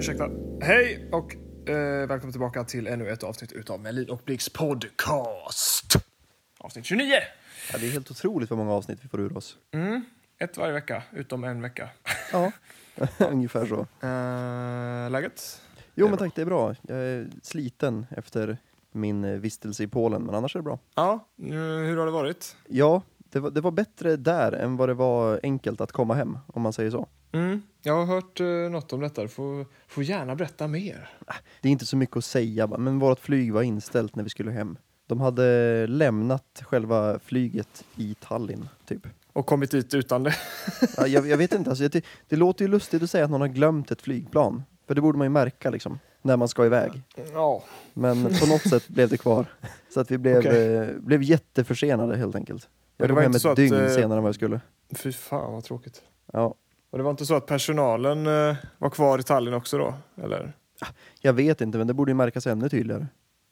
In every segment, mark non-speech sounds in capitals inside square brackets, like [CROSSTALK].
Ursäkta. Hej och eh, välkommen tillbaka till ännu ett avsnitt utav Melin och Blix podcast. Avsnitt 29. Ja, det är helt otroligt vad många avsnitt vi får ur oss. Mm. Ett varje vecka, utom en vecka. [LAUGHS] Ja, [LAUGHS] ungefär så. Eh, läget? Jo, men tack, det är bra. Jag är sliten efter min eh, vistelse i Polen, men annars är det bra. Ja, eh, hur har det varit? Ja, det var, det var bättre där än vad det var enkelt att komma hem, om man säger så. Mm. Jag har hört eh, något om detta. Du får, får gärna berätta mer. Det är inte så mycket att säga, men vårt flyg var inställt när vi skulle hem. De hade lämnat själva flyget i Tallinn, typ. Och kommit dit utan det. [LAUGHS] Ja, jag, jag vet inte, alltså, det, det låter ju lustigt att säga att någon har glömt ett flygplan. För det borde man ju märka liksom, när man ska iväg. Ja. Men på något sätt blev det kvar. [LAUGHS] Så att vi blev, Okej. eh, blev jätteförsenade helt enkelt. Jag kom hem ett att, dygn eh, senare än vad jag skulle. Fy fan vad tråkigt. Ja, Och det var inte så att personalen eh, var kvar i Tallinn också då? Eller? jag vet inte, men det borde ju märkas ännu tydligare.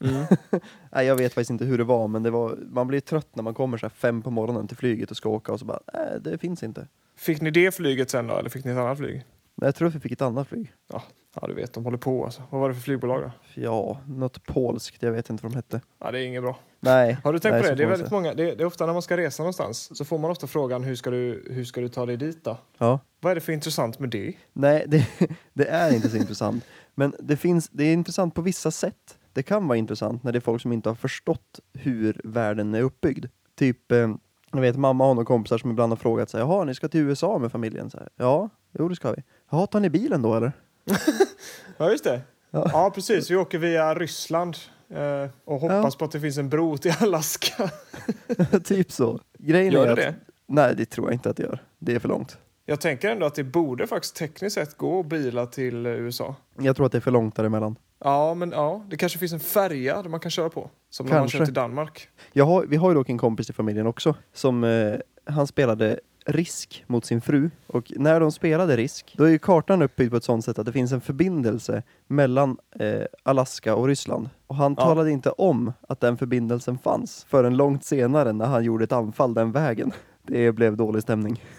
Mm. [LAUGHS] Nej, jag vet faktiskt inte hur det var, men det var, man blir trött när man kommer så här fem på morgonen till flyget och ska åka och så bara, nej, det finns inte. Fick ni det flyget sen då, eller fick ni ett annat flyg? Jag tror att vi fick ett annat flyg. Ja, du vet, de håller på alltså. Vad var det för flygbolag då? Ja, något polskt, jag vet inte vad de hette. Ja, det är inget bra. Nej. Har du tänkt nej, på så det? Det är väldigt många, det är, det är ofta när man ska resa någonstans så får man ofta frågan hur ska du, hur ska du ta dig dit då? Ja. Vad är det för intressant med det? Nej, det, [LAUGHS] det är inte så intressant. Men det, finns, det är intressant på vissa sätt. Det kan vara intressant när det är folk som inte har förstått hur världen är uppbyggd. Typ, eh, jag vet mamma har några kompisar som ibland har frågat sig, jaha, ni ska till USA med familjen? Så här, ja, jo det ska vi. Jaha, tar ni bilen då eller? [LAUGHS] Ja, just det. Ja. Ja, precis. Vi åker via Ryssland eh, och hoppas på att det finns en bro till [LAUGHS] Alaska. [LAUGHS] typ så. Grejen Gör är det att, det? Nej, det tror jag inte att det gör. Det är för långt. Jag tänker ändå att det borde faktiskt tekniskt sett gå att bila till eh, USA. Jag tror att det är för långt däremellan. Ja, men ja, det kanske finns en färja där man kan köra på. Som när man kör till Danmark. Jag har, vi har ju dock en kompis i familjen också som eh, han spelade Risk mot sin fru och när de spelade Risk då är ju kartan uppbyggd på ett sånt sätt att det finns en förbindelse mellan eh, Alaska och Ryssland och han Ja. talade inte om att den förbindelsen fanns förrän långt senare när han gjorde ett anfall den vägen. Det blev dålig stämning. [LAUGHS]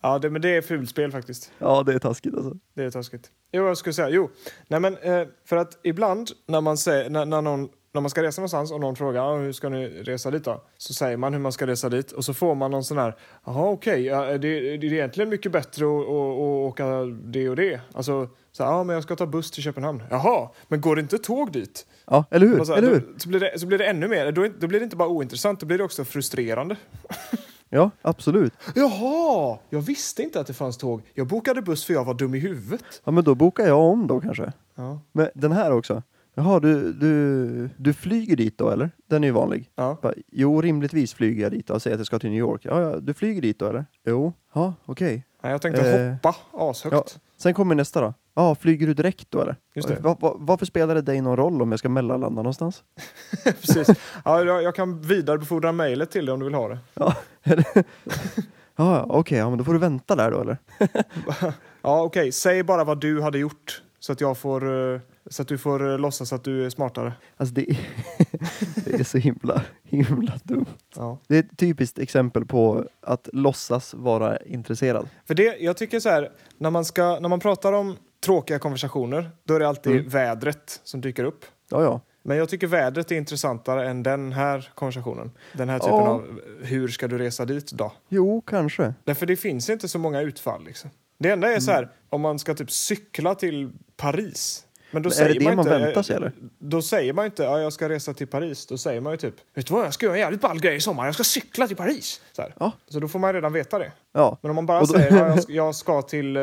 Ja, det, men det är fulspel faktiskt. Ja, det är taskigt alltså. Det är taskigt. Jo, jag skulle säga, jo. Nej, men eh, för att ibland när man, säger, när, när, någon, när man ska resa någonstans och någon frågar ah, hur ska ni resa dit då? Så säger man hur man ska resa dit och så får man någon sån här, jaha okej, ja, det, det är egentligen mycket bättre att, att, att åka det och det. Alltså, så ja men jag ska ta buss till Köpenhamn. Jaha, men går det inte tåg dit? Ja, eller hur? Så, här, eller hur? Då, så, blir det, så blir det ännu mer, då, då blir det inte bara ointressant, då blir det också frustrerande. Ja, absolut. Jaha, jag visste inte att det fanns tåg. Jag bokade buss för jag var dum i huvudet. Ja, men då bokar jag om då kanske. Ja. Men den här också. Jaha, du, du, du flyger dit då eller? Den är ju vanlig. Ja. Bara, jo, rimligtvis flyger jag dit och säger att jag ska till New York. Ja, ja, du flyger dit då eller? Jo, ja, okej. Nej, jag tänkte Eh, hoppa ashögt. Ja. Sen kommer nästa då. Ja, flyger du direkt då eller? Just det. Va, va, varför spelar det dig någon roll om jag ska mellanlanda någonstans? [LAUGHS] Precis. Ja, jag, jag kan vidarebefordra mejlet till dig om du vill ha det. Eller- [LAUGHS] ja, ja, okej, ja, men då får du vänta där då eller? [LAUGHS] Ja, okej. Säg bara vad du hade gjort så att jag får... eh, Så att du får eh, låtsas att du är smartare. Alltså det, är- [LAUGHS] det är så himla, himla dumt. Ja. Det är ett typiskt exempel på att låtsas vara intresserad. För det, jag tycker så här, när man, ska, när man pratar om tråkiga konversationer, då är det alltid Mm. vädret som dyker upp. Ja, ja. Men jag tycker vädret är intressantare än den här konversationen. Den här typen Ja. av hur ska du resa dit då? Jo, kanske. Därför det finns inte så många utfall. Liksom. Det enda är så här, om man ska typ cykla till Paris. Men då Men är säger det det man, man inte, väntar sig, eller? Då säger man inte ja, jag ska resa till Paris. Då säger man ju typ, vet du vad, jag ska göra en jävligt ball grej i sommar. Jag ska cykla till Paris. Så. Ja. så då får man redan veta det. Ja, Men om man bara då- säger ja, jag, ska, [LAUGHS] jag ska till eh,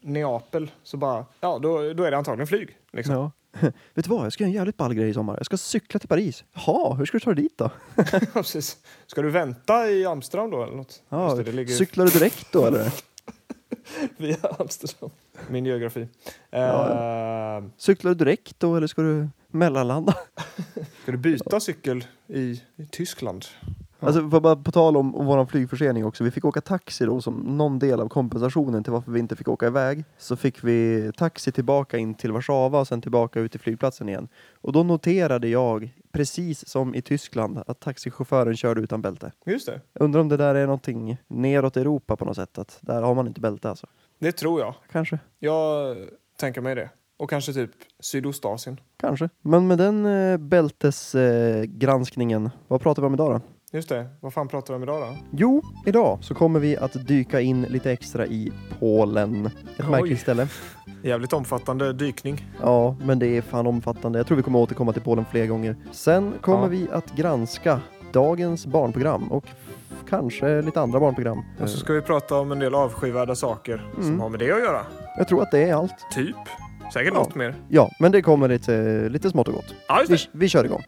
Neapel, så bara, ja, då, då är det antagligen flyg. Liksom. Ja. [LAUGHS] Vet du vad, jag ska göra en jävligt ball grej i sommar. Jag ska cykla till Paris. Jaha, hur ska du ta dig dit då? [LAUGHS] Precis. Ska du vänta i Amsterdam då eller något? Ja, det, det ligger Cyklar du direkt då eller? [LAUGHS] via Amsterdam. Min geografi. Ja. Eh, Cyklar du direkt då eller ska du mellanlanda? Ska du byta cykel i, i Tyskland? Alltså för bara på tal om, om våran flygförsening också. Vi fick åka taxi då som någon del av kompensationen till varför vi inte fick åka iväg. Så fick vi taxi tillbaka in till Warszawa och sen tillbaka ut till flygplatsen igen. Och då noterade jag, precis som i Tyskland, att taxichauffören körde utan bälte. Just det. Jag undrar om det där är någonting neråt Europa på något sätt. Att där har man inte bälte alltså. Det tror jag. Kanske. Jag tänka mig det. Och kanske typ Sydostasien. Kanske. Men med den eh, bältesgranskningen, eh, vad pratar vi om idag då? Just det, vad fan pratar vi om idag då? Jo, idag så kommer vi att dyka in lite extra i Polen. Ett Oj. märkligt ställe. Jävligt omfattande dykning. Ja, men det är fan omfattande. Jag tror vi kommer återkomma till Polen fler gånger. Sen kommer Ja. vi att granska dagens barnprogram och kanske lite andra barnprogram. Och så ska vi prata om en del avskyvärda saker som Mm. har med det att göra. Jag tror att det är allt. Typ. Säkert Ja. något mer. Ja, men det kommer lite, lite smått och gott. Ja, Vi, vi kör igång.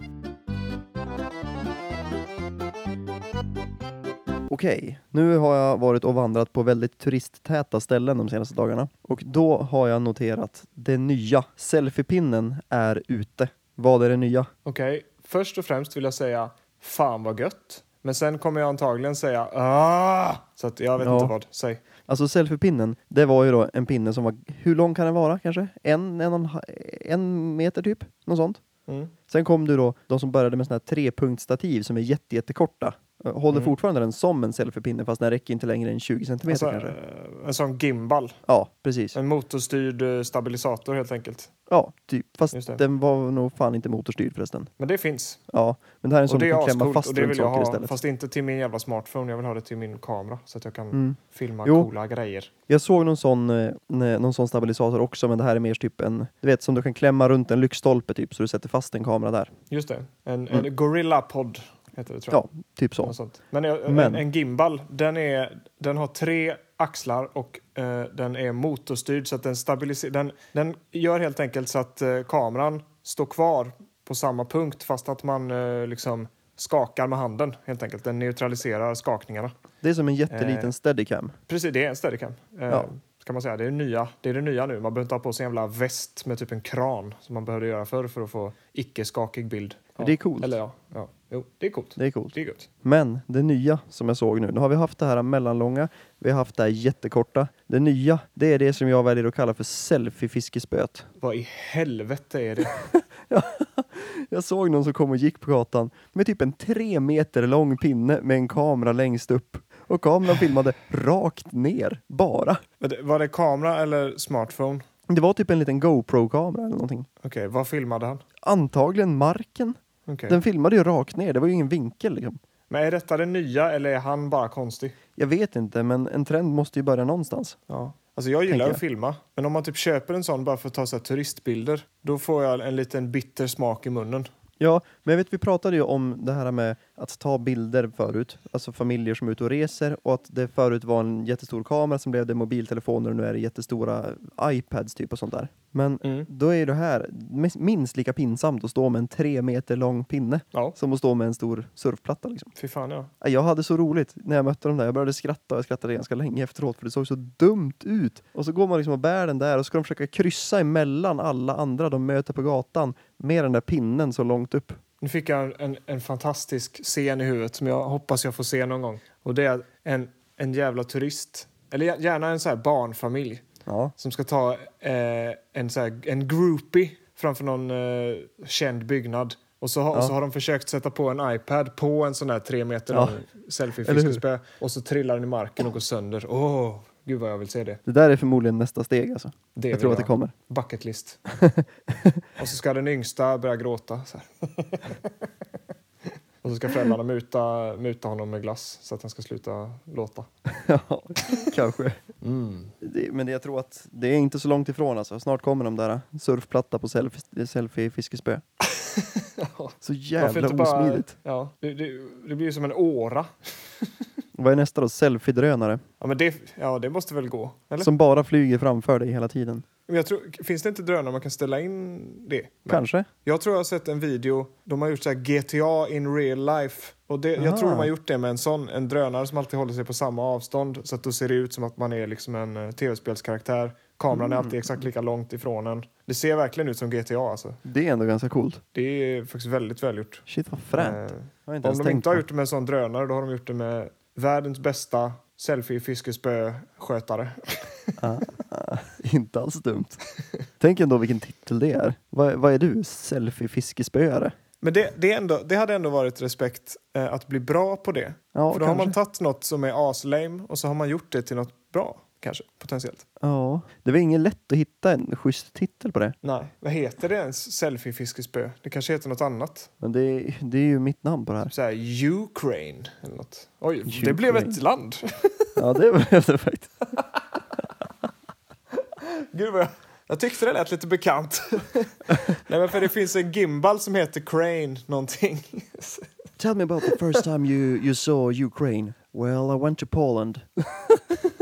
Okej, nu har jag varit och vandrat på väldigt turisttäta ställen de senaste dagarna och då har jag noterat det nya. Selfiepinnen är ute. Vad är det nya? Okej, först och främst vill jag säga fan vad gött. Men sen kommer jag antagligen säga ah! Så att jag vet Ja. inte vad. Säg. Alltså selfiepinnen, det var ju då en pinne som var, hur lång kan den vara kanske? En, en, en, en meter typ? Något sånt. Mm. Sen kom du då de som började med såna här trepunktsstativ som är jätte, jättekorta. Eh, Håller Mm. fortfarande den som en selfiepinne fast den räcker inte längre än 20 centimeter Alltså, kanske. eh, en sån gimbal. Ja, precis. En motorstyrd eh, stabilisator helt enkelt. Ja, typ. Fast den var nog fan inte motorstyrd förresten. Men det finns. Ja, men det här är en sån du kan klämma fast och det vill jag ha. istället. Fast inte till min jävla smartphone. Jag vill ha det till min kamera så att jag kan Mm. filma Jo. coola grejer. Jag såg någon sån, någon sån stabilisator också, men det här är mer typ en, du vet som du kan klämma runt en lyktstolpe typ, så du sätter fast en kamera där. Just det. En, Mm. en Gorilla Pod heter det tror jag. Ja, typ så. Men, eh, Men- En, en gimbal, den, är, den har tre axlar och eh, den är motorstyrd så att den stabiliserar. Den, den gör helt enkelt så att eh, kameran står kvar på samma punkt fast att man eh, liksom skakar med handen helt enkelt. Den neutraliserar skakningarna. Det är som en jätteliten Eh. steadicam. Precis, det är en steadicam. Eh, Ja. Kan man säga. Det är, nya, det är det nya nu. Man behöver inte ha på sig en jävla väst med typ en kran som man behövde göra förr för att få icke-skakig bild. Ja. Det är coolt. Eller ja, ja. Jo, det är coolt. Det är coolt. Det är gott. Men det nya som jag såg nu, nu har vi haft det här mellanlånga, vi har haft det här jättekorta. Det nya, det är det som jag väljer att kalla för selfie-fiskespöet. Vad i helvete är det? [LAUGHS] Jag såg någon som kom och gick på gatan med typ en tre meter lång pinne med en kamera längst upp. Och kameran filmade rakt ner, bara. Var det- Var det kamera eller smartphone? Det var typ en liten GoPro-kamera eller någonting. Okej, vad filmade han? Antagligen marken. Okej. Den filmade ju rakt ner, det var ju ingen vinkel liksom. Men är detta det nya eller är han bara konstig? Jag vet inte, men en trend måste ju börja någonstans. Ja. Alltså jag gillar Tänker att jag. filma, men om man typ köper en sån bara för att ta så turistbilder, då får jag en liten bitter smak i munnen. Ja, men jag vet vi pratade ju om det här med att ta bilder förut, alltså familjer som är ute och reser och att det förut var en jättestor kamera som blev det mobiltelefoner och nu är det jättestora iPads typ och sånt där. Men Mm. då är det här minst lika pinsamt att stå med en tre meter lång pinne Ja, som att stå med en stor surfplatta liksom. fy fan ja. Ja, Jag hade så roligt när jag mötte dem där. Jag började skratta och jag skrattade ganska länge efteråt för det såg så dumt ut. Och så går man liksom och bär den där och så ska de försöka kryssa emellan alla andra de möter på gatan med den där pinnen så långt upp. Nu fick jag en, en fantastisk scen i huvudet som jag hoppas jag får se någon gång. Och det är en, en jävla turist, eller gär- gärna en så här barnfamilj, Ja, som ska ta eh, en, så här, en groupie framför någon eh, känd byggnad. Och så, har- Ja. och så har de försökt sätta på en iPad på en sån här tre meter Ja. lång hur? selfie-fiskespö. Och så trillar den i marken och går sönder. Åh, gud vad jag vill se det. det där är förmodligen nästa steg alltså. det Jag tror att det kommer. Bucket list. [LAUGHS] och så ska den yngsta börja gråta. [LAUGHS] Så och så ska föräldrarna muta, muta honom med glass så att han ska sluta låta. [LAUGHS] ja, kanske. Det, men det, jag tror att det är inte så långt ifrån alltså. Snart kommer de där surfplatta på selfie, selfie-fiskespö. [LAUGHS] Så Varför jävla bara- osmidigt. Ja, det, det, det blir ju som en åra. [LAUGHS] Vad är nästa då? Selfie-drönare. Ja, men det, ja, det måste väl gå? Eller? Som bara flyger framför dig hela tiden. Men Jag tror, finns det inte drönare man kan ställa in det? med? Kanske? Jag tror jag har sett en video, de har gjort så här GTA in real life. Och det, jag tror de har gjort det med en sån, en drönare som alltid håller sig på samma avstånd. Så att då ser det ut som att man är liksom en eh, tv-spelskaraktär. Kameran är alltid exakt lika långt ifrån en. Det ser verkligen ut som GTA alltså. Det är ändå ganska coolt. Det är faktiskt väldigt välgjort. Shit vad fränt. Eh, om de inte har gjort det med en sån drönare, då har de gjort det med världens bästa selfie-fiskespö-skötare. [LAUGHS] Ah, ah, inte alls dumt. Tänk ändå vilken titel det är. Vad, vad är du? Selfie-fiskespöare? Men det, det, ändå, det hade ändå varit respekt eh, att bli bra på det. Ja, För då har man kanske. tagit något som är aslame och så har man gjort det till något bra. Kanske, potentiellt. Ja, det var inget lätt att hitta en schysst titel på det. Nej, vad heter det ens, selfie-fiskespö? Det kanske heter något annat. Men det, det är ju mitt namn på det här. Så här, Ukraine eller något. Oj, det Ukraine. blev ett land. Ja, det blev det faktiskt. [LAUGHS] Gud vad jag, jag tyckte det lät lite bekant. [LAUGHS] Nej, men för det finns en gimbal som heter Crane någonting. Tell me about the first time you, you saw Ukraine. Well, I went to Poland. [LAUGHS]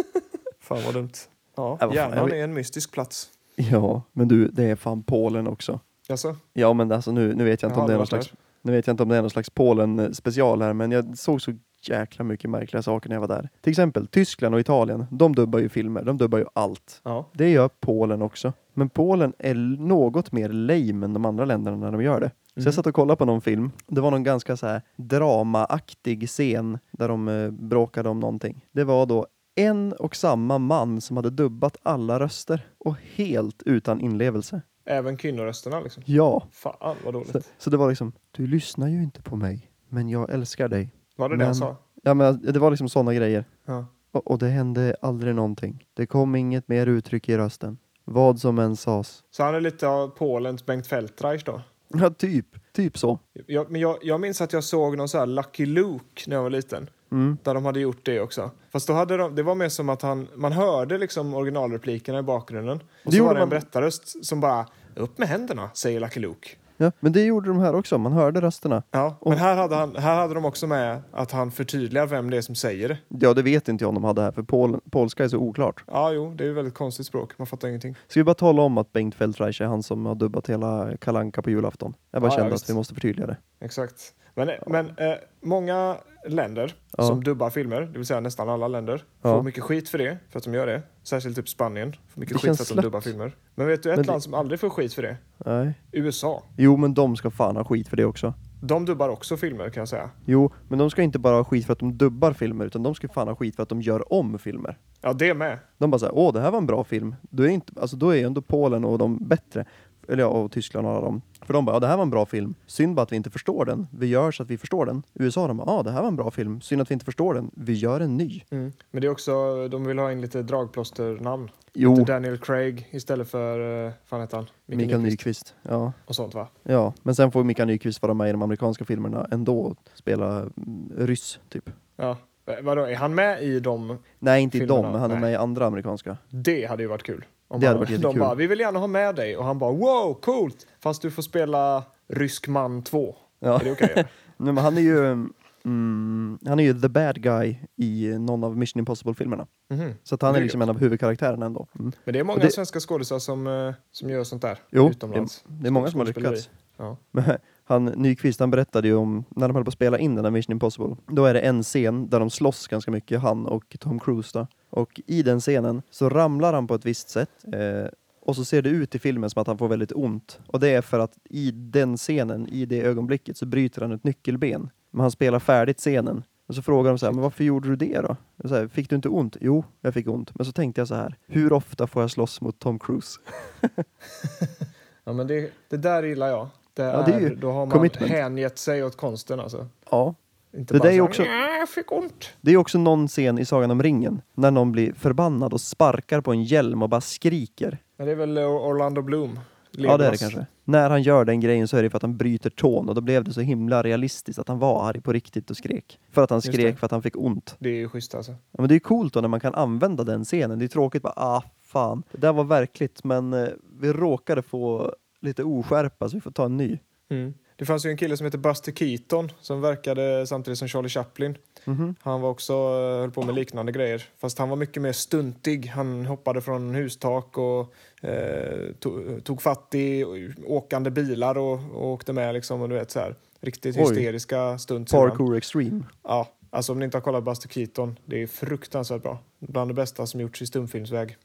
Fan vad dumt. Ja, Ja, vad fan, hjärnan är en mystisk plats. Ja, men du, det är fan Polen också. Alltså, Ja, men alltså nu, nu vet jag inte om det är någon slags, nu vet jag inte om det är någon slags Polen special här, men jag såg så jäkla mycket märkliga saker när jag var där. Till exempel Tyskland och Italien, de dubbar ju filmer, de dubbar ju allt. Ja. Det gör Polen också. Men Polen är l- något mer lame än de andra länderna när de gör det. Så Mhm. jag satt och kollade på någon film. Det var någon ganska så här dramaaktig scen där de eh, bråkade om någonting. Det var då en och samma man som hade dubbat alla röster och helt utan inlevelse. Även kvinnorösterna liksom. Ja, Fan vad så, dåligt. så det var liksom, du lyssnar ju inte på mig, men jag älskar dig. Var det det Men- han sa? Ja, men det var liksom sådana grejer. Ja. Och, och det hände aldrig någonting. Det kom inget mer uttryck i rösten. Vad som än sades. Så han är lite av Polens Bengt Feldreich då? Ja, typ. Typ så. Jag, men jag, jag minns att jag såg någon så här Lucky Luke när jag var liten. Mm. Där de hade gjort det också. Fast då hade de, det var mer som att han, man hörde liksom originalreplikerna i bakgrunden. Och Det så var det en man- berättarröst som bara upp med händerna, säger Lucky Luke. Ja, men det gjorde de här också. Man hörde rösterna. Ja, Och- men här hade, han, här hade de också med att han förtydligar vem det är som säger det. Ja, det vet inte jag om de hade här, för pol polska är så oklart. Ja, jo, det är ju väldigt konstigt språk. Man fattar ingenting. Ska vi bara tala om att Bengt Feldreich är han som har dubbat hela Kalanka på julafton? Jag bara Ja, ja, kände visst. att vi måste förtydliga det. Exakt. Men, men eh, många länder Ja. som dubbar filmer, det vill säga nästan alla länder, Ja. får mycket skit för det, för att de gör det. Särskilt typ Spanien får mycket Det skit för att de dubbar filmer. Men vet du ett Men det- land som aldrig får skit för det? Nej. USA. Jo, men de ska fan ha skit för det också. De dubbar också filmer kan jag säga. Jo, men de ska inte bara ha skit för att de dubbar filmer, utan de ska fan ha skit för att de gör om filmer. Ja, det med. De bara säger åh det här var en bra film. Då är, inte, alltså, då är ju ändå Polen och de bättre. Eller ja, och Tyskland och alla dem. För de bara, ja det här var en bra film. Synd bara att vi inte förstår den. Vi gör så att vi förstår den. USA de bara, ja det här var en bra film. Synd att vi inte förstår den. Vi gör en ny. Men det är också, de vill ha in lite dragplåsternamn. Jo, Lite Daniel Craig istället för, eh, fan heter han? Mikael Mikael Nyqvist. Ja. Och sånt va? ja, men sen får Mikael Nyqvist vara med i de amerikanska filmerna ändå och spela mm, ryss typ. Ja. Eh, Vadå, är han med i dem? Nej, inte i Filmerna, dem, men han är nej. med i andra amerikanska. Det hade ju varit kul. Om Det hade varit de jättekul. bara, vi vill gärna ha med dig. Och han bara, wow, coolt! Fast du får spela Rysk man 2. Ja. Är det okej? eller? [LAUGHS] Nej, men han är ju mm, han är ju the bad guy i någon av Mission Impossible-filmerna. Mhm. Så att han Det är liksom en av huvudkaraktärerna ändå. Mm. Men det är många Och det- svenska skådespelare som, eh, som gör sånt där Jo, utomlands. det är många som har lyckats. Ja. [LAUGHS] Han, Nyqvist han berättade ju om, när de höll på att spela in den här Mission Impossible, då är det en scen där de slåss ganska mycket, han och Tom Cruise då. Och i den scenen så ramlar han på ett visst sätt eh, och så ser det ut i filmen som att han får väldigt ont. Och det är för att i den scenen, i det ögonblicket, så bryter han ett nyckelben. Men han spelar färdigt scenen. Och så frågar de så här, men varför gjorde du det då? Och Så här, fick du inte ont? Jo, jag fick ont. Men så tänkte jag så här, hur ofta får jag slåss mot Tom Cruise? [LAUGHS] ja, men det, det där gillar jag. Det Ja, det är ju då har man commitment. hängett sig åt konsten alltså. Ja, Inte Det bara är också- "Nja, jag fick ont. Det är också någon scen i Sagan om ringen när någon blir förbannad och sparkar på en hjälm och bara skriker. Men det är väl Orlando Bloom. Ja, det är det kanske. När han gör den grejen så är det för att han bryter tån och då blev det så himla realistiskt att han var arg på riktigt och skrek. För att han skrek för att han fick ont. Det är ju schysst alltså. Ja, men det är coolt då när man kan använda den scenen. Det är tråkigt bara, ah fan. Det där var verkligt men eh, vi råkade få lite oskärpa så vi får ta en ny. Mm. Det fanns ju en kille som heter Buster Keaton som verkade samtidigt som Charlie Chaplin. Mhm. Han var också, eh, höll på med liknande grejer. Fast han var mycket mer stuntig. Han hoppade från hustak och eh, tog, tog fatt i åkande bilar och, och åkte med liksom. Och du vet så här. Riktigt Oj. hysteriska stunts. Parkour Extreme. Ja, alltså om ni inte har kollat Buster Keaton, det är fruktansvärt bra. Bland det bästa som gjorts i stumfilmsväg.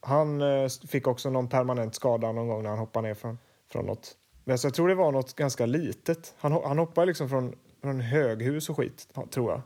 Han eh, fick också någon permanent skada någon gång när han hoppade ner från, från något. Men så jag tror det var något ganska litet. Han, han hoppade liksom från, från höghus och skit, tror jag.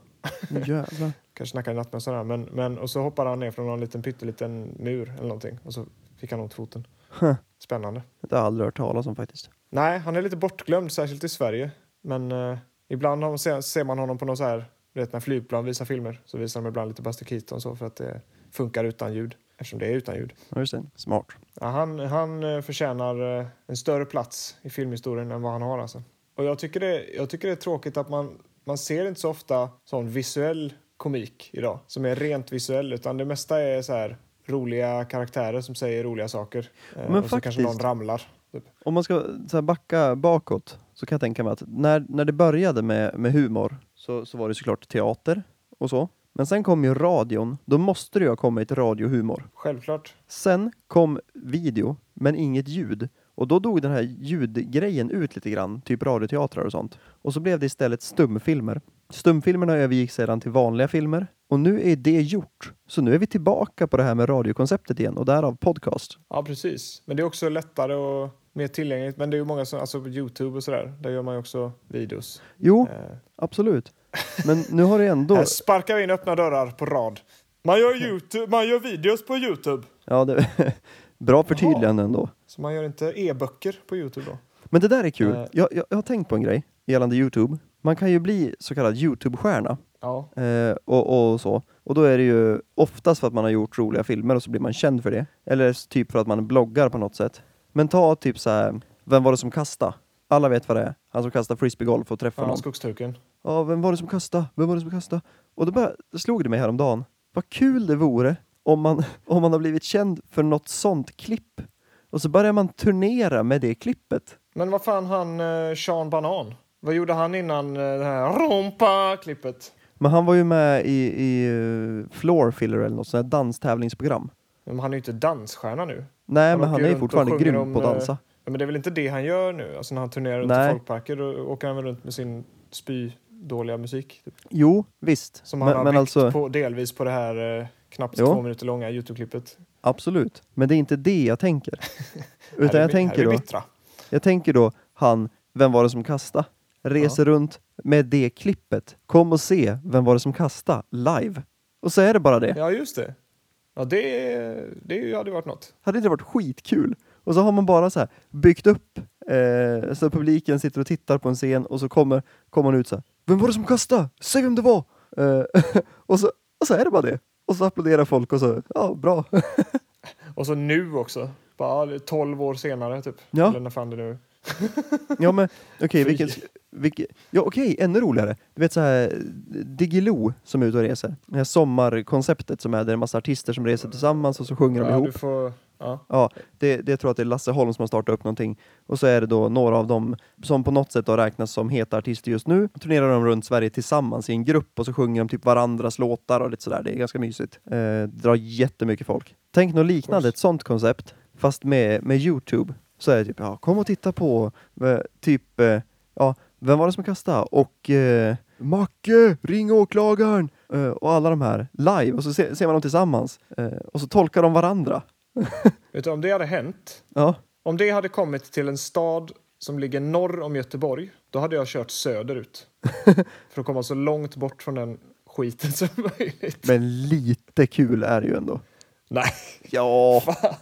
Jävlar. [LAUGHS] Kanske snackar i nattmössan här, men, men och så hoppade han ner från någon liten pytteliten mur eller någonting och så fick han ont foten. Huh. Spännande. Det har jag aldrig hört talas om faktiskt. Nej, han är lite bortglömd, särskilt i Sverige. Men eh, ibland har, ser, ser man honom på någon så här, du vet när flygplan visar filmer så visar de ibland lite Buster Keaton så för att det, funkar utan ljud, eftersom det är utan ljud. Ja, just det. Smart. Ja, han, han eh, förtjänar eh, en större plats i filmhistorien än vad han har. Alltså. Och jag, tycker det, jag tycker det är tråkigt att man, man ser inte så ofta sån visuell komik idag som är rent visuell, utan det mesta är så här roliga karaktärer som säger roliga saker. Eh, Men och så kanske någon faktiskt- ramlar. Typ. Om man ska så här, backa bakåt så kan jag tänka mig att när, när det började med, med humor så, så var det såklart teater och så. Men sen kom ju radion, då måste det ju ha kommit radiohumor. Självklart. Sen kom video, men inget ljud. Och då dog den här ljudgrejen ut lite grann, typ radioteatrar och sånt. Och så blev det istället stumfilmer. Stumfilmerna övergick sedan till vanliga filmer. Och nu är det gjort. Så nu är vi tillbaka på det här med radiokonceptet igen och därav podcast. Ja, precis. Men det är också lättare och mer tillgängligt. Men det är ju många som, alltså på Youtube och sådär, där gör man ju också videos. Jo, Eh, absolut. Men nu har det ändå... här sparkar vi in öppna dörrar på rad. Man gör, YouTube, man gör videos på Youtube. Ja, det... [LAUGHS] Bra förtydligande ändå. Så man gör inte e-böcker på Youtube då. Men det där är kul. Eh. Jag, jag, jag har tänkt på en grej gällande Youtube. Man kan ju bli så kallad Youtube-stjärna. Ja. Eh, och, och så. Och då är det ju oftast för att man har gjort roliga filmer och så blir man känd för det. Eller typ för att man bloggar på något sätt. Men ta typ så här, vem var det som kastade? Alla vet vad det är. Han som kastar frisbeegolf och träffar ja någon. skogstuken. Ja, vem var det som kastade? Vem var det som kastade? Och då bara, slog det mig häromdagen. Vad kul det vore om man, [LAUGHS] om man har blivit känd för något sånt klipp. Och så börjar man turnera med det klippet. Men vad fan han eh, Sean Banan? Vad gjorde han innan eh, det här rumpa-klippet? Men han var ju med i, i uh, Floor Filler eller något sånt här danstävlingsprogram. Men han är ju inte dansstjärna nu. Nej, Han men han är ju fortfarande grym om, på att eh, dansa. Ja, men det är väl inte det han gör nu? Alltså när han turnerar runt i folkparker då åker han väl runt med sin spy-dåliga musik. Typ. Jo, visst. Som han Men, har men alltså, på, delvis på det här eh, knappt Jo. två minuter långa Youtube-klippet. absolut. Men det är inte det jag tänker. [LAUGHS] Utan är jag tänker då, bittra. jag tänker då han, vem var det som kastade? Reser runt med det klippet. Kom och se, vem var det som kastade? Live. Och så är det bara det. Ja, just det. Ja, det, det hade varit något. Hade inte varit skitkul? Och så har man bara så här byggt upp eh, så publiken sitter och tittar på en scen och så kommer, kommer man ut så här. Vem var det som kastade? Säg vem det var! Eh, [LAUGHS] och, så, och så är det bara det. Och så applåderar folk och så, ja bra. [LAUGHS] Och så nu också. Bara 12 år senare, typ. Ja. Eller när fan det nu ja men okej, [LAUGHS] Fy. vilken, vilken, ja okej, ännu roligare. Du vet så här Diggiloo som är ute och reser. Det här sommarkonceptet som är där en massa artister som reser tillsammans och så sjunger de Ja, ihop. du får... Ja. Ja, det, det jag tror att det är Lasse Holm som har startat upp någonting. Och så är det då några av dem som på något sätt har räknas som heta artister just nu. Turnerar de runt Sverige tillsammans i en grupp och så sjunger de typ varandras låtar och lite sådär. Det är ganska mysigt. Eh, drar jättemycket folk. Tänk något liknande, ett sånt koncept, fast med, med Youtube. Så är det typ, ja, kom och titta på, eh, typ, eh, ja, vem var det som kastade? Och eh, Macke, ring åklagaren! Eh, och alla de här live, och så ser, ser man dem tillsammans. Eh, och så tolkar de varandra. [LAUGHS] Vet du, om det hade hänt, Ja, om det hade kommit till en stad som ligger norr om Göteborg, då hade jag kört söderut. [LAUGHS] för att komma så långt bort från den skiten som möjligt. Men lite kul är det ju ändå. Nej, Ja, fan.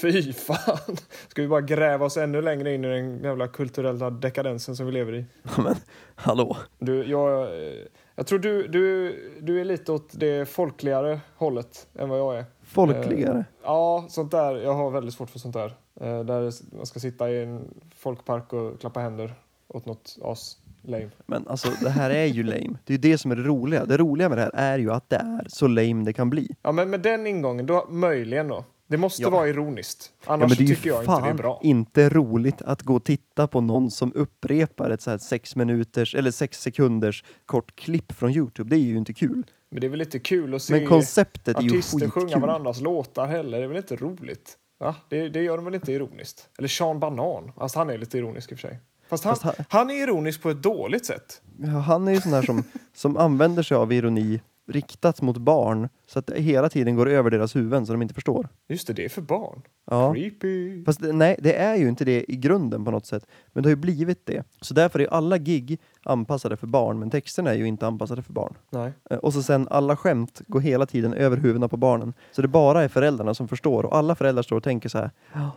Fy fan. Ska vi bara gräva oss ännu längre in i den jävla kulturella dekadensen som vi lever i? men hallå. Du, jag, eh, jag tror du, du, du är lite åt det folkligare hållet än vad jag är. Folkligare. Ja, sånt där. Jag har väldigt svårt för sånt där. Eh, Där man ska sitta i en folkpark och klappa händer åt något as lame. Men alltså det här är ju lame. Det är ju det som är det roliga. Det roliga med det här är ju att det är så lame det kan bli. Ja, men med den ingången, då möjligen då. Det måste Ja. vara ironiskt. Ja, Annars det är ju tycker jag inte det är fan bra. inte roligt att gå och titta på någon som upprepar ett så här sex minuters eller sex sekunders kort klipp från Youtube. Det är ju inte kul. Men det är väl inte kul att se Men konceptet är ju artister sjunga varandras låtar heller. Det är väl inte roligt? Va? Det, det gör de väl inte ironiskt? Eller Sean Banan. Alltså han är lite ironisk i och för sig. Fast han, Fast han- han är ironisk på ett dåligt sätt. Ja, han är ju sån här som, som använder sig av ironi riktat mot barn så att det hela tiden går över deras huvuden så de inte förstår. Just det, det är för barn. Ja. Creepy. Fast det, nej, det är ju inte det i grunden på något sätt. Men det har ju blivit det. Så därför är alla gig anpassade för barn, men texterna är ju inte anpassade för barn. Nej. Eh, Och så sen alla skämt går hela tiden över huvudena på barnen. Så det bara är föräldrarna som förstår och alla föräldrar står och tänker så här. Ja,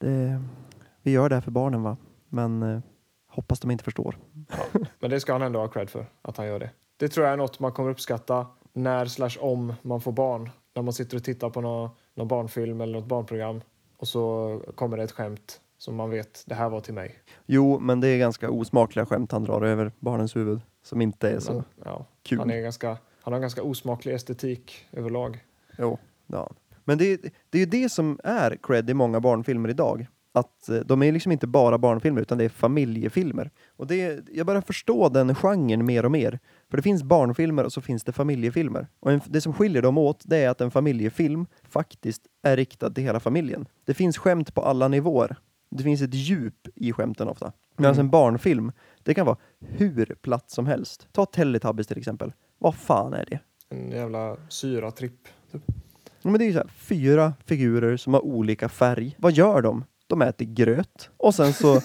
det, vi gör det här för barnen va? Men eh, hoppas de inte förstår. Men det ska han ändå ha cred för, att han gör det. Det tror jag är något man kommer uppskatta när slash om man får barn. När man sitter och tittar på någon, någon barnfilm eller något barnprogram och så kommer det ett skämt som man vet, det här var till mig. Jo, men det är ganska osmakliga skämt han drar över barnens huvud som inte är så Men, ja, kul. han, är ganska, han har en ganska osmaklig estetik överlag. Jo, ja. Men det, är- det är ju det som är cred i många barnfilmer idag. Att eh, de är liksom inte bara barnfilmer utan det är familjefilmer. Och det, jag börjar förstå den genren mer och mer. För det finns barnfilmer och så finns det familjefilmer. Och en, det som skiljer dem åt det är att en familjefilm faktiskt är riktad till hela familjen. Det finns skämt på alla nivåer. Det finns ett djup i skämten ofta. Medan Mm. en barnfilm, det kan vara hur platt som helst. Ta Teletubbies till exempel. Vad fan är det? En jävla syratripp. Ja, men det är ju så här, fyra figurer som har olika färg. Vad gör de? De äter gröt och sen så [LAUGHS] Är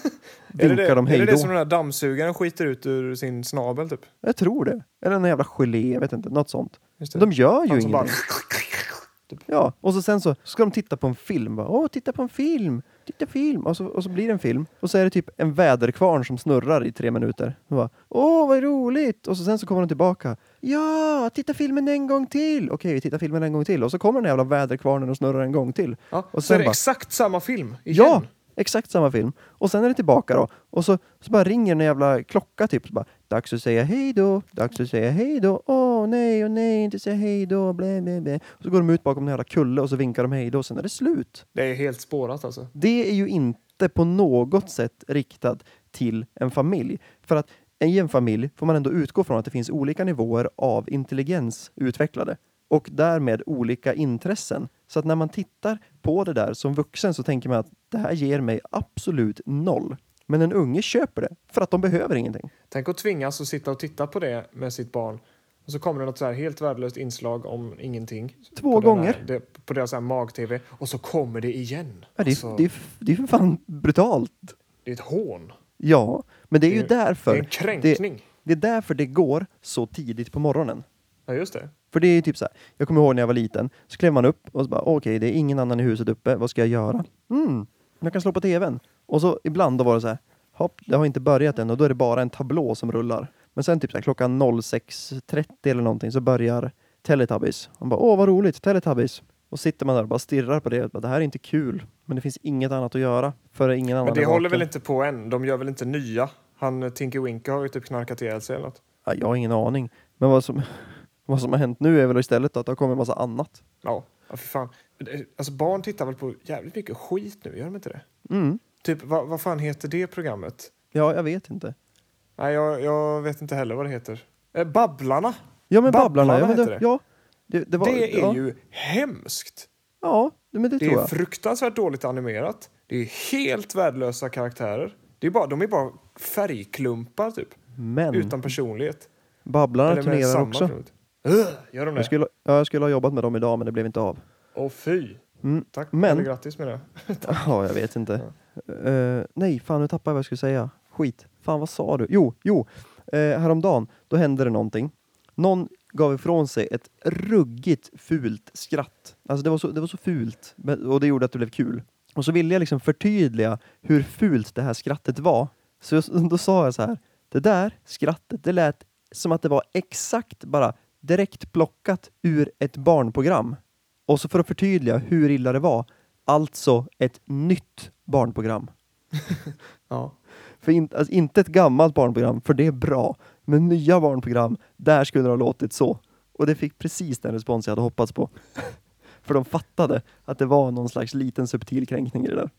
det vinkar det, de är hej det då. det som den där dammsugaren skiter ut ur sin snabel typ? Jag tror det. Eller en jävla gelé, jag vet inte. Något sånt. Det. De gör ju som ingenting. bara, Ja, och så sen så ska de titta på en film. Bara, Åh, titta på en film! Titta film! Och så, och så blir det en film. Och så är det typ en väderkvarn som snurrar i tre minuter. Och bara, Åh, vad roligt! Och så sen så kommer de tillbaka. Ja, titta filmen en gång till! Okej, vi tittar filmen en gång till. Och så kommer den jävla väderkvarnen och snurrar en gång till. ja, Och så sen är det bara- exakt samma film igen. Ja, exakt samma film. Och sen är det tillbaka då. Och så, så bara ringer en jävla klocka typ. Så bara, dags att säga hej då, dags att säga hej då. Åh nej, åh nej, inte säga hej då, blä, blä, blä. Och så går de ut bakom en jävla kulle och så vinkar de hej då. Och sen är det slut. Det är helt spårat alltså. Det är ju inte på något sätt riktat till en familj. För att i en familj får man ändå utgå från att det finns olika nivåer av intelligens utvecklade och därmed olika intressen. Så att när man tittar på det där som vuxen så tänker man att det här ger mig absolut noll. Men en unge köper det för att de behöver ingenting. Tänk att tvingas att sitta och titta på det med sitt barn. Och så kommer det något så här helt värdelöst inslag om ingenting. Två på gånger. Här, det, på deras mag-tv. Och så kommer det igen. Ja, det, är, Alltså, det, är, det är för fan brutalt. det är ett hån. Ja, men det är ju Det är- därför Det är en kränkning. det är därför det går så tidigt på morgonen. Ja, just det. För det är typ så här, jag kommer ihåg när jag var liten, så klev man upp och så bara okej, det är ingen annan i huset uppe, vad ska jag göra? Mm, jag kan slå på tvn. Och så ibland då var det så här, hopp, det har inte börjat än och då är det bara en tablå som rullar. Men sen typ så här, klockan 06.30 eller någonting så börjar Teletubbies. Man bara åh vad roligt, Teletubbies. Och sitter man där och bara stirrar på det och bara, det här är inte kul. Men det finns inget annat att göra för ingen annan Men det håller väl inte på än? De gör väl inte nya? Han eh, Tinky Winky har ju typ knarkat ihjäl sig eller något. Ja, jag har ingen aning. Men vad som, vad som har hänt nu är väl istället att det har kommit en massa annat. Ja, ja för fan. Det- Alltså barn tittar väl på jävligt mycket skit nu, gör de inte det? Mm. Typ, vad, vad fan heter det programmet? Ja, jag vet inte. Nej, jag, jag vet inte heller vad det heter. Eh, Babblarna! Ja men Babblarna Babblarna, ja, men det, det. ja. Det, det, var, det är ja, ju hemskt! Ja, men det, Det tror är jag. fruktansvärt dåligt animerat. Det är helt värdelösa karaktärer. Det är bara, de är bara färgklumpar typ, Men utan personlighet. Babblarna Eller turnerar också. personlighet. Gör de det? Jag skulle, ja, jag skulle ha jobbat med dem idag men det blev inte av. Åh fy! Mm. Tack, Men- eller grattis med det. [LAUGHS] Ja, jag vet inte. Eh, nej, fan nu tappade jag vad jag skulle säga. Skit. Fan vad sa du? Jo, jo. Uh, häromdagen, då hände det någonting. Någon gav ifrån sig ett ruggigt fult skratt. Alltså det var så, det var så fult och det gjorde att det blev kul. Och så ville jag liksom förtydliga hur fult det här skrattet var. Så [LAUGHS] då sa jag så här. Det där skrattet, det lät som att det var exakt bara direkt plockat ur ett barnprogram. Och så för att förtydliga hur illa det var, alltså ett nytt barnprogram. [LAUGHS] Ja. För in, alltså inte ett gammalt barnprogram, för det är bra. Men nya barnprogram, där skulle det ha låtit så. Och det fick precis den respons jag hade hoppats på. [LAUGHS] för de fattade att det var någon slags liten subtil kränkning i det där.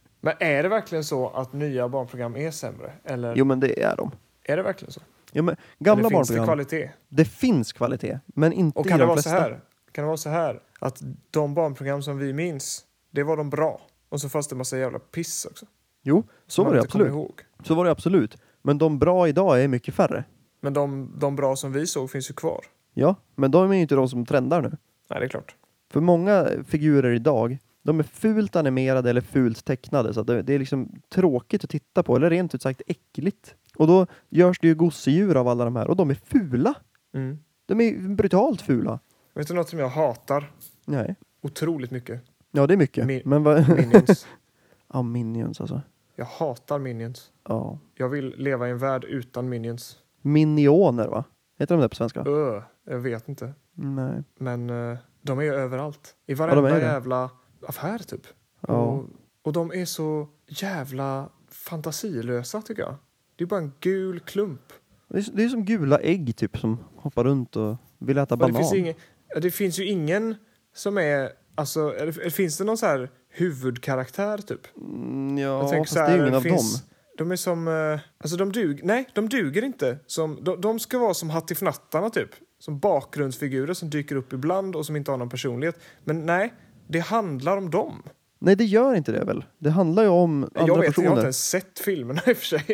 [LAUGHS] Men är det verkligen så att nya barnprogram är sämre? Eller Jo men det är de. är det verkligen så? Ja, men gamla Eller finns det barnprogram, kvalitet? det finns kvalitet, men inte Och i kan det de vara flesta. så här? Kan det vara så här att de barnprogram som vi minns, det var de bra. Och så fanns det massa jävla piss också. Jo, så som var det inte kommer absolut. Ihåg. Så var det absolut. Men de bra idag är mycket färre. Men de, de bra som vi såg finns ju kvar. Ja, men de är ju inte de som trendar nu. Nej, det är klart. För många figurer idag, de är fult animerade eller fult tecknade så att det, det är liksom tråkigt att titta på, eller rent ut sagt äckligt. Och då görs det ju gosedjur av alla de här och de är fula. Mm. De är brutalt fula. Vet du något som jag hatar Nej. otroligt mycket? Ja, det är mycket. Min- Men vad... Minions. [LAUGHS] ja, Minions alltså. Jag hatar Minions. Ja. Jag vill leva i en värld utan Minions. Minioner va? Heter de det på svenska? Öh. Jag vet inte. Nej. Men eh, de är ju överallt. I varenda det. jävla affär typ. Ja. Och, och de är så jävla fantasilösa tycker jag. Det är bara en gul klump. Det är, det är som gula ägg typ som hoppar runt och vill äta Och det, banan. finns ingen, det finns ju ingen som är... Alltså, eller, finns det någon så här huvudkaraktär typ? Mm, ja, fast så det här, är ingen av finns- dem. De är som... eh, Alltså de duger... Nej, de duger inte. Som, de, de ska vara som Hattifnattarna typ. Som bakgrundsfigurer som dyker upp ibland och som inte har någon personlighet. Men nej, det handlar om dem. Nej, det gör inte det väl? Det handlar ju om andra jag vet, personer. jag har inte ens sett filmerna i och för sig.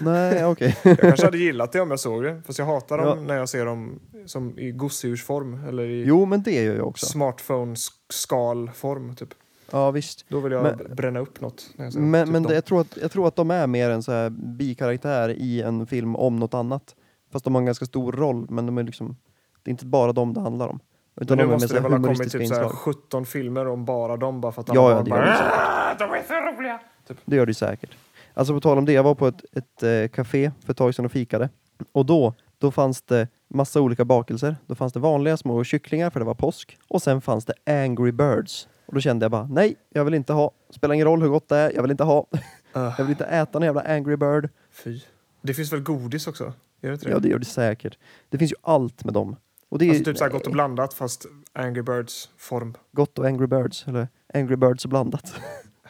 Nej, okej. [LAUGHS] Jag kanske hade gillat det om jag såg det. Fast jag hatar dem Ja. när jag ser dem som i gosedjursform eller i jo, men det gör jag också. smartphone-skalform. Typ. Ja, visst. Då vill jag Men- bränna upp något. När jag ser dem. Men, typ men dem. det, jag, tror att, jag tror att de är mer en så här bikaraktär i en film om något annat. Fast de har en ganska stor roll, men de är liksom, det är inte bara dem det handlar om. Utan Men nu de måste det väl ha kommit typ så här inslag. 17 filmer om bara dem bara för att Ja, alla ja, bara. "Ah, de är så roliga! Det gör det säkert. Alltså på tal om det, jag var på ett, ett eh, café för ett tag sedan och fikade. Och då, då fanns det massa olika bakelser. Då fanns det vanliga små kycklingar för det var påsk. Och sen fanns det Angry Birds. Och då kände jag bara, nej, jag vill inte ha. Spelar ingen roll hur gott det är, jag vill inte ha. Uh, [LAUGHS] Jag vill inte äta en jävla Angry Bird. fy. Det finns väl godis också? Gör det inte det? Ja, det gör det säkert. Det finns ju allt med dem. Och det är Alltså typ så gott och blandat fast Angry Birds form. gott och Angry Birds, eller Angry Birds blandat.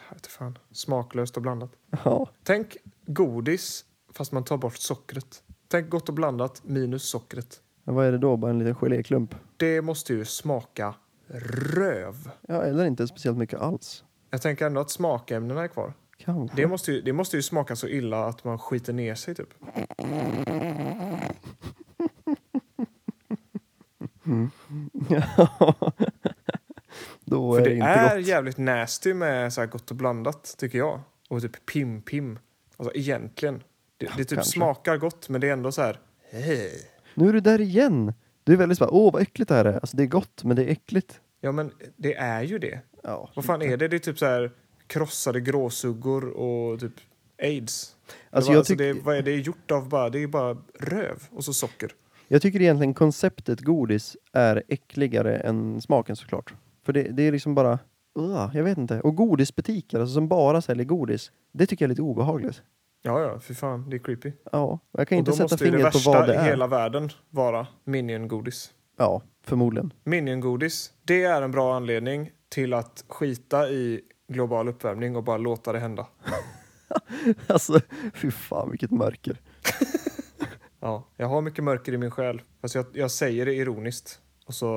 Jag vet fan. Smaklöst och blandat. ja. Tänk godis fast man tar bort sockret. Tänk gott och blandat minus sockret. Men vad är det då? Bara en liten geléklump? Det måste ju smaka röv. Ja, eller inte speciellt mycket alls. Jag tänker ändå att smakämnena är kvar. Kanske. Det måste, ju, det måste ju smaka så illa att man skiter ner sig typ. [LAUGHS] Då För är det, det inte är gott. jävligt nasty med så här gott och blandat tycker jag. Och typ pim-pim. Alltså egentligen. Det, det typ kanske. smakar gott men det är ändå så här... Hej. Nu är du där igen! Du är väldigt såhär, åh vad äckligt det här är. Alltså det är gott, men det är äckligt. Ja men det är ju det. Ja. Vad fan är det? Det är typ så här krossade gråsuggor och typ aids. Alltså det, var, jag, alltså det, vad är det gjort av? Bara, det är bara röv och så socker. Jag tycker egentligen konceptet godis är äckligare än smaken såklart. För det, det är liksom bara, uh, jag vet inte. Och godisbutiker, alltså som bara säljer godis, det tycker jag är lite obehagligt. Ja, ja, för fan, det är creepy. Ja, jag kan och inte då sätta måste ju det fingret på värsta vad det i är. hela världen vara Minion-godis. Ja, förmodligen. Minion-godis, det är en bra anledning till att skita i global uppvärmning och bara låta det hända. [LAUGHS] Alltså, fy fan vilket mörker. [LAUGHS] Ja, jag har mycket mörker i min själ. Fast jag, jag säger det ironiskt. Och så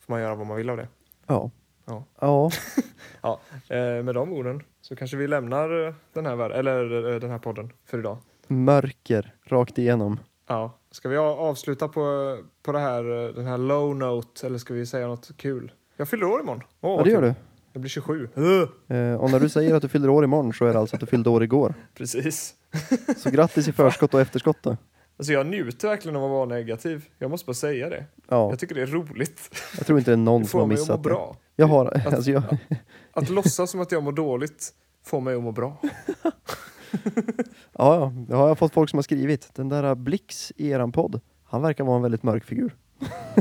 får man göra vad man vill av det. Ja. Ja. Ja, [LAUGHS] Ja, eh, med de orden så kanske vi lämnar den här, eller, eh, den här podden för idag. mörker rakt igenom. Ja. Ska vi avsluta på, på det här, eh, den här low note eller ska vi säga något kul? Jag fyller år imorgon. Åh, Ja, det gör du. Jag blir 27. Eh, och när du säger att du fyller år imorgon så är det alltså att du fyllde år igår. [LAUGHS] Precis. Så grattis i förskott och efterskott då. [LAUGHS] Alltså jag njuter verkligen av att vara negativ. Jag måste bara säga det. Ja, Jag tycker det är roligt. jag tror inte det är någon Det som har får mig att må missat det. bra. Jag har, Att- alltså jag, Att låtsas som att jag mår dåligt får mig att må bra. ja, ja, det har jag fått folk som har skrivit. Den där Blix i eran podd, han verkar vara en väldigt mörk figur.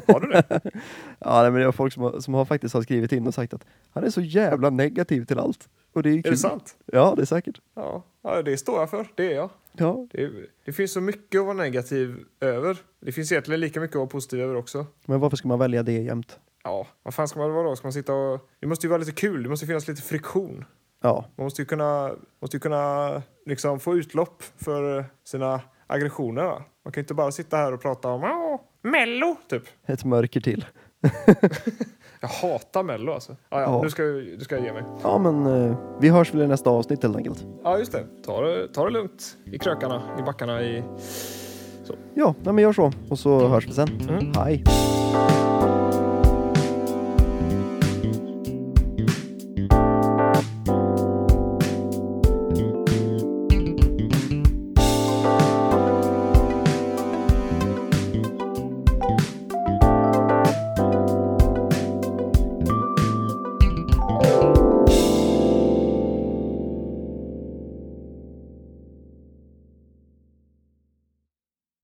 Har du det? [LAUGHS] Ja, nej, men det är folk som har, som har faktiskt har skrivit in och sagt att han är så jävla negativ till allt. Och det är Är kul. det sant? Ja, det är säkert. Ja, ja, det står jag för. Det är jag. Ja, Det, det finns så mycket att vara negativ över. Det finns egentligen lika mycket att vara positiv över också. men varför ska man välja det jämt? Ja, vad fan ska man vara då? Ska man sitta och... Det måste ju vara lite kul. Det måste finnas lite friktion. Ja, Man måste ju kunna, måste ju kunna liksom få utlopp för sina aggressioner. Va? Man kan ju inte bara sitta här och prata om "Åh, Mello, typ. ett mörker till. [LAUGHS] Jag hatar Mello alltså. Ja, ja, Ja. Nu, ska, nu ska jag ge mig. Ja, men eh, vi hörs väl i nästa avsnitt helt enkelt. Ja, just det. Ta det, ta det lugnt i krökarna, i backarna, i... Ja, nej, men gör så. Och så hörs vi sen. Mm. Hej!